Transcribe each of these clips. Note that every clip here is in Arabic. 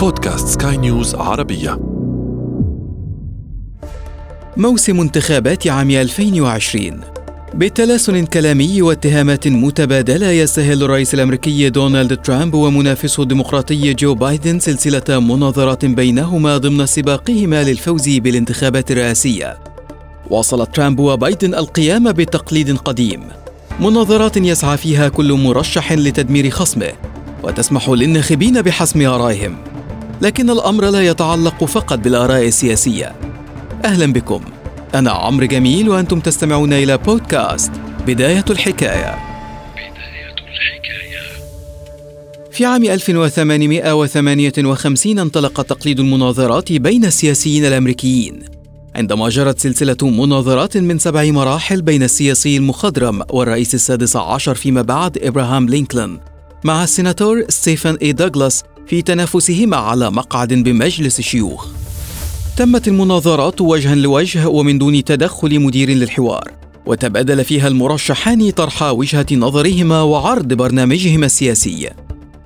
بودكاست سكاي نيوز عربية. موسم انتخابات عام 2020 بتلاسن كلامي واتهامات متبادلة يستهل الرئيس الأمريكي دونالد ترامب ومنافسه الديمقراطي جو بايدن سلسلة مناظرات بينهما ضمن سباقهما للفوز بالانتخابات الرئاسية. واصل ترامب وبايدن القيام بتقليد قديم. مناظرات يسعى فيها كل مرشح لتدمير خصمه وتسمح للناخبين بحسم آرائهم. لكن الأمر لا يتعلق فقط بالآراء السياسية. أهلا بكم. أنا عمرو جميل وأنتم تستمعون إلى بودكاست بداية الحكاية. بداية الحكاية. في عام 1858 انطلق تقليد المناظرات بين السياسيين الأمريكيين. عندما جرت سلسلة مناظرات من سبع مراحل بين السياسي المخضرم والرئيس السادس عشر فيما بعد إبراهام لينكولن مع السيناتور ستيفن إي دوغلاس في تنافسهما على مقعد بمجلس الشيوخ. تمت المناظرات وجها لوجه ومن دون تدخل مدير للحوار وتبادل فيها المرشحان طرح وجهة نظرهما وعرض برنامجهما السياسي.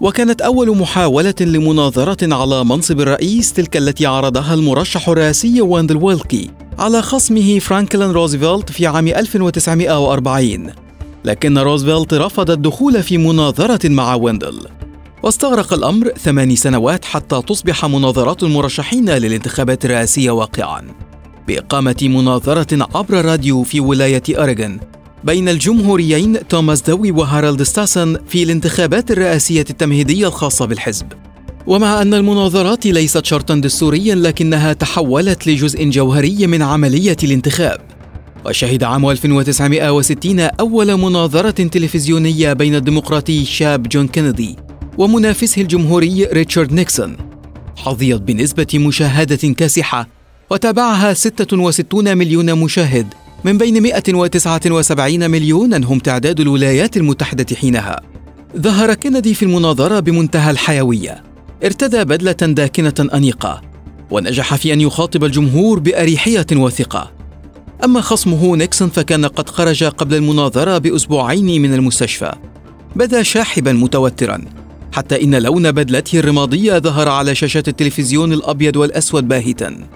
وكانت أول محاولة لمناظرة على منصب الرئيس تلك التي عرضها المرشح الرئاسي واندل ويلكي على خصمه فرانكلين روزفلت في عام 1940 لكن روزفلت رفض الدخول في مناظرة مع واندل واستغرق الأمر ثماني سنوات حتى تصبح مناظرات المرشحين للانتخابات الرئاسية واقعا. بإقامة مناظرة عبر الراديو في ولاية أوريغون بين الجمهوريين توماس دوي وهارالد ستاسن في الانتخابات الرئاسية التمهيدية الخاصة بالحزب. ومع أن المناظرات ليست شرطا دستوريا لكنها تحولت لجزء جوهري من عملية الانتخاب. وشهد عام 1960 أول مناظرة تلفزيونية بين الديمقراطي الشاب جون كينيدي. ومنافسه الجمهوري ريتشارد نيكسون. حظيت بنسبة مشاهدة كاسحة وتابعها 66 مليون مشاهد من بين 179 مليونا هم تعداد الولايات المتحدة حينها. ظهر كندي في المناظرة بمنتهى الحيوية. ارتدى بدلة داكنة أنيقة ونجح في أن يخاطب الجمهور بأريحية وثقة أما خصمه نيكسون فكان قد خرج قبل المناظرة بأسبوعين من المستشفى. بدا شاحبا متوترا. حتى إن لون بدلته الرمادية ظهر على شاشة التلفزيون الأبيض والأسود باهتا.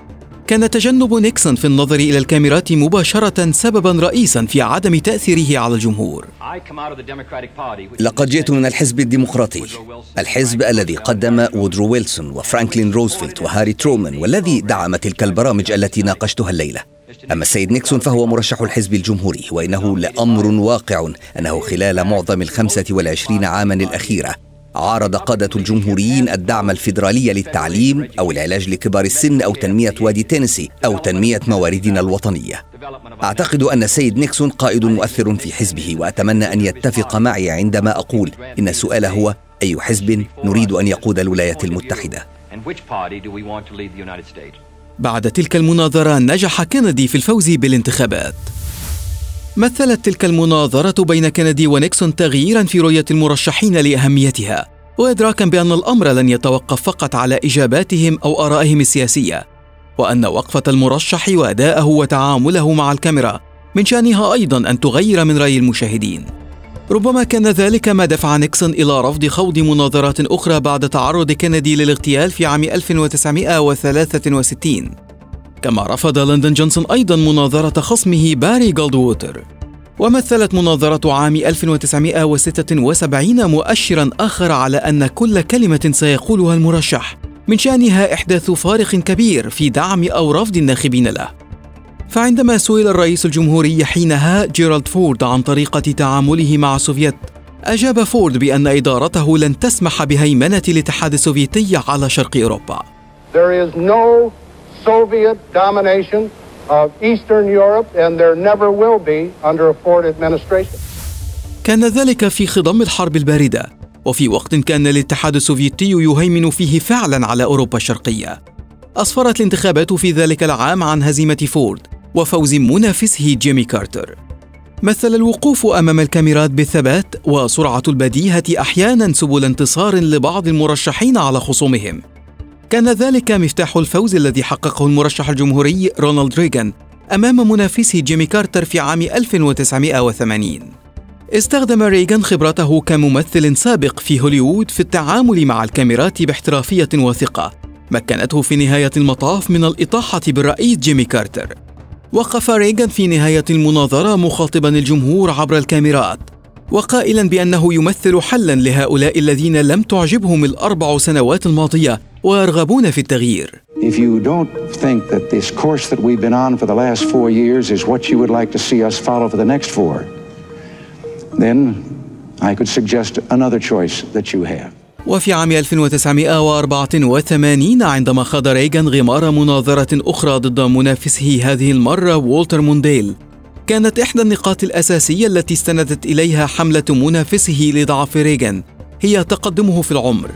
كان تجنب نيكسون في النظر إلى الكاميرات مباشرة سببا رئيسا في عدم تأثيره على الجمهور. لقد جئت من الحزب الديمقراطي الحزب الذي قدم وودرو ويلسون وفرانكلين روزفلت وهاري ترومان والذي دعم تلك البرامج التي ناقشتها الليلة. أما السيد نيكسون فهو مرشح الحزب الجمهوري وإنه لأمر واقع أنه خلال معظم الخمسة والعشرين عاما الأخيرة عارض قادة الجمهوريين الدعم الفيدرالي للتعليم أو العلاج لكبار السن أو تنمية وادي تينيسي أو تنمية مواردنا الوطنية. أعتقد أن السيد نيكسون قائد مؤثر في حزبه وأتمنى أن يتفق معي عندما أقول إن السؤال هو أي حزب نريد أن يقود الولايات المتحدة؟ بعد تلك المناظرة نجح كندي في الفوز بالانتخابات. مثلت تلك المناظرة بين كندي ونيكسون تغييرا في رؤية المرشحين لأهميتها وإدراكا بأن الأمر لن يتوقف فقط على إجاباتهم أو آرائهم السياسية وأن وقفة المرشح وأداءه وتعامله مع الكاميرا من شأنها أيضا أن تغير من رأي المشاهدين. ربما كان ذلك ما دفع نيكسون إلى رفض خوض مناظرات أخرى بعد تعرض كندي للاغتيال في عام 1963 كما رفض ليندون جونسون أيضا مناظرة خصمه باري جولدووتر ومثلت مناظرة عام 1976 مؤشرا آخر على أن كل كلمة سيقولها المرشح من شأنها إحداث فارق كبير في دعم أو رفض الناخبين له. فعندما سئل الرئيس الجمهوري حينها جيرالد فورد عن طريقة تعامله مع السوفيت أجاب فورد بأن إدارته لن تسمح بهيمنة الاتحاد السوفيتي على شرق أوروبا. There is no Soviet domination of Eastern Europe and there never will be under a Ford administration. كان ذلك في خضم الحرب الباردة وفي وقت كان الاتحاد السوفيتي يهيمن فيه فعلا على أوروبا الشرقية. أسفرت الانتخابات في ذلك العام عن هزيمة فورد وفوز منافسه جيمي كارتر. مثل الوقوف أمام الكاميرات بالثبات وسرعة البديهة أحيانا سبل انتصار لبعض المرشحين على خصومهم. كان ذلك مفتاح الفوز الذي حققه المرشح الجمهوري رونالد ريغان أمام منافسه جيمي كارتر في عام 1980 استخدم ريغان خبرته كممثل سابق في هوليوود في التعامل مع الكاميرات باحترافية وثقة مكنته في نهاية المطاف من الإطاحة بالرئيس جيمي كارتر. وقف ريغان في نهاية المناظرة مخاطبا الجمهور عبر الكاميرات. وقائلا بأنه يمثل حلا لهؤلاء الذين لم تعجبهم الأربع سنوات الماضية ويرغبون في التغيير If you don't think that this course that we've been on for the last four years is what you would like to see us follow for the next four, then I could suggest another choice that you have. وفي عام 1984 عندما خاض ريغان غمار مناظرة أخرى ضد منافسه هذه المرة وولتر مونديل كانت إحدى النقاط الأساسية التي استندت إليها حملة منافسه لضعف ريغان هي تقدمه في العمر.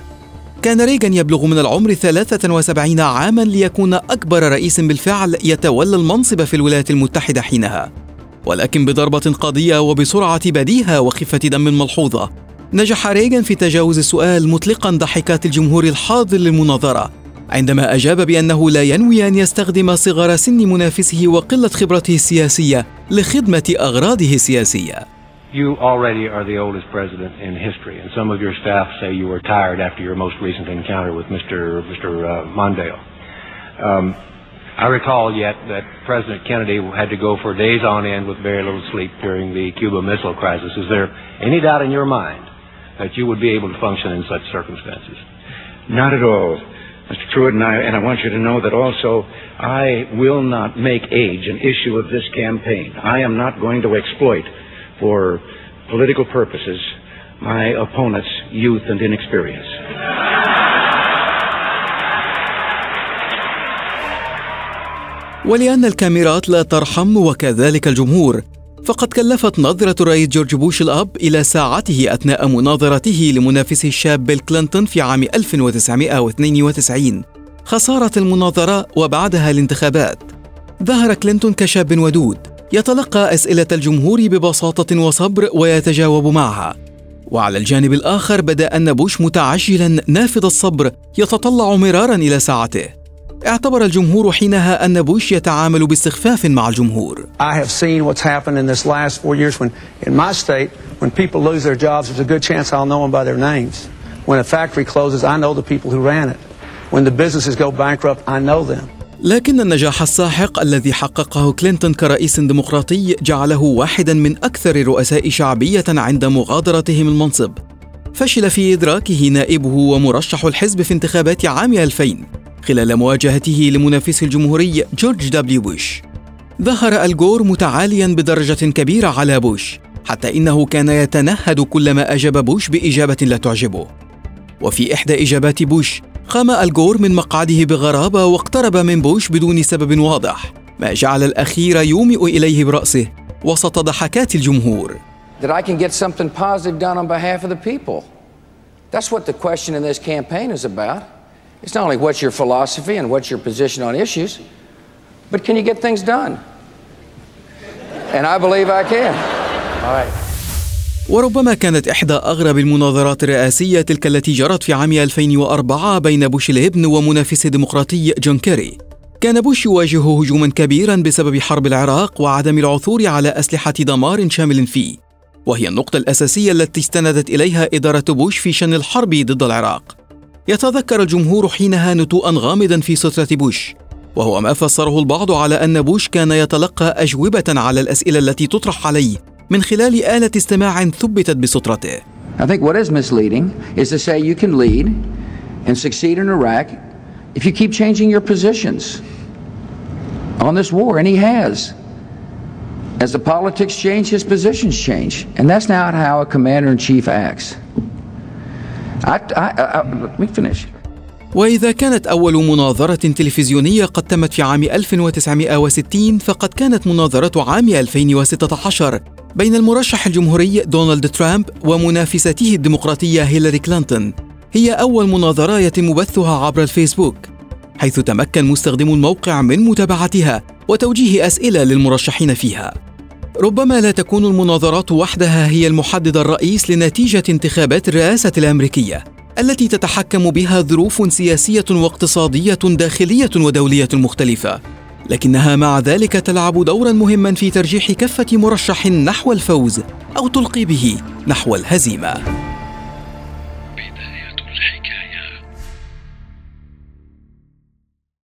كان ريغان يبلغ من العمر 73 عاما ليكون أكبر رئيس بالفعل يتولى المنصب في الولايات المتحدة حينها. ولكن بضربة قاضية وبسرعة بديهة وخفة دم ملحوظة نجح ريغان في تجاوز السؤال مطلقا ضحكات الجمهور الحاضر للمناظرة. عندما أجاب بأنه لا ينوي أن يستخدم صغر سن منافسه وقلة خبرته السياسية لخدمة أغراضه السياسية You already are the oldest president in history, and some of your staff say you were tired after your most recent encounter with Mr. Mr. Uh, Mondale. Um, I recall yet that President Kennedy had to go for days on end with very little sleep during the Cuba Missile Crisis. Is there any doubt in your mind that you would be able to function in such circumstances? Not at all. Mr. Truitt, and I, and I want you to know that also I will not make age an issue of this campaign. I am not going to exploit for political purposes my opponent's youth and inexperience. ولأن الكاميرات لا ترحم وكذلك الجمهور فقد كلفت نظرة الرئيس جورج بوش الأب إلى ساعته أثناء مناظرته لمنافسه الشاب بيل كلينتون في عام 1992 خسارة المناظرة وبعدها الانتخابات. ظهر كلينتون كشاب ودود يتلقى أسئلة الجمهور ببساطة وصبر ويتجاوب معها. وعلى الجانب الآخر بدا أن بوش متعجلا نافذ الصبر يتطلع مرارا إلى ساعته. اعتبر الجمهور حينها أن بوش يتعامل باستخفاف مع الجمهور. I have seen what's happened in this last four years when in my state when people lose their jobs there's a good chance I'll know them by their names. When a factory closes I know the people who ran it. When the businesses go bankrupt I know them. لكن النجاح الساحق الذي حققه كلينتون كرئيس ديمقراطي جعله واحدا من أكثر الرؤساء شعبية عند مغادرتهم المنصب. فشل في إدراكه نائبه ومرشح الحزب في انتخابات عام 2000 خلال مواجهته لمنافسه الجمهوري جورج دبليو بوش ظهر آل جور متعاليا بدرجة كبيرة على بوش حتى إنه كان يتنهد كلما أجاب بوش بإجابة لا تعجبه وفي إحدى إجابات بوش قام آل جور من مقعده بغرابة واقترب من بوش بدون سبب واضح ما جعل الأخير يومئ إليه برأسه وسط ضحكات الجمهور That I can get something positive done on behalf of the people. That's what the question in this campaign is about. It's not only what's your philosophy and what's your position on issues, but can you get things done? And I believe I can. All right. وربما كانت إحدى أغرب المناظرات الرئاسية تلك التي جرت في عام 2004 بين بوش الابن ومنافسه الديمقراطي جون كيري. كان بوش يواجه هجوما كبيرا بسبب حرب العراق وعدم العثور على أسلحة دمار شامل فيه. وهي النقطة الأساسية التي استندت إليها إدارة بوش في شن الحرب ضد العراق. يتذكر الجمهور حينها نتوءا غامضا في سترة بوش وهو ما فسره البعض على أن بوش كان يتلقى أجوبة على الأسئلة التي تطرح عليه من خلال آلة استماع ثبتت بسترته I think what is misleading is to say you can lead and succeed in Iraq if you keep changing your positions on this war, and he has. As the politics change, his positions change. And that's not how a commander in chief acts. وإذا كانت أول مناظرة تلفزيونية قد تمت في عام 1960 فقد كانت مناظرة عام 2016 بين المرشح الجمهوري دونالد ترامب ومنافسته الديمقراطية هيلاري كلينتون هي أول مناظرة يتم بثها عبر الفيسبوك حيث تمكن مستخدمو الموقع من متابعتها وتوجيه أسئلة للمرشحين فيها. ربما لا تكون المناظرات وحدها هي المحدد الرئيس لنتيجة انتخابات الرئاسة الأمريكية التي تتحكم بها ظروف سياسية واقتصادية داخلية ودولية مختلفة. لكنها مع ذلك تلعب دورا مهما في ترجيح كفة مرشح نحو الفوز أو تلقي به نحو الهزيمة.